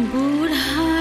बूढ़ा